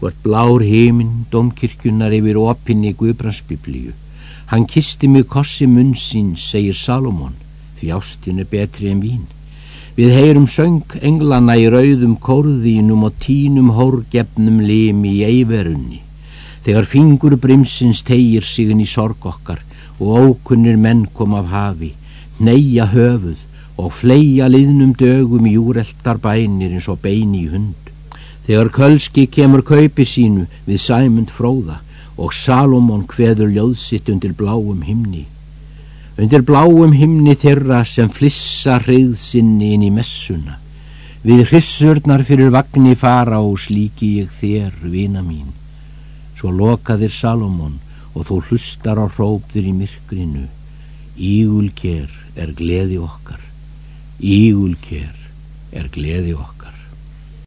og ert blár heiminn domkirkjunar yfir opinni Guðbrandsbiblíu. Hann kisti mig kossi munn sín, segir Salomón, því ástin er betri en vín. Við heyrum söng englana í rauðum kórðínum og tínum hórgefnum limi í eiverunni. Þegar fingur brimsins tegir sig inn í sorg okkar og ókunnir menn kom af hafi, neyja höfuð og fleia liðnum dögum í úreltar bænir eins og beini í hund. Þegar Kölski kemur kaupi sínu við Sæmund fróða og Salomón hveður ljóðsitt undir bláum himni. Undir bláum himni þeirra sem flissa hreyðsinni inn í messuna. Við hrissurnar fyrir vagnni fara og slíki ég þér, vina mín. Svo lokaðir Salomón og þú hlustar á hrópðir í myrkrinu. Ígulker er gleði okkar. Ígulker er gleði okkar.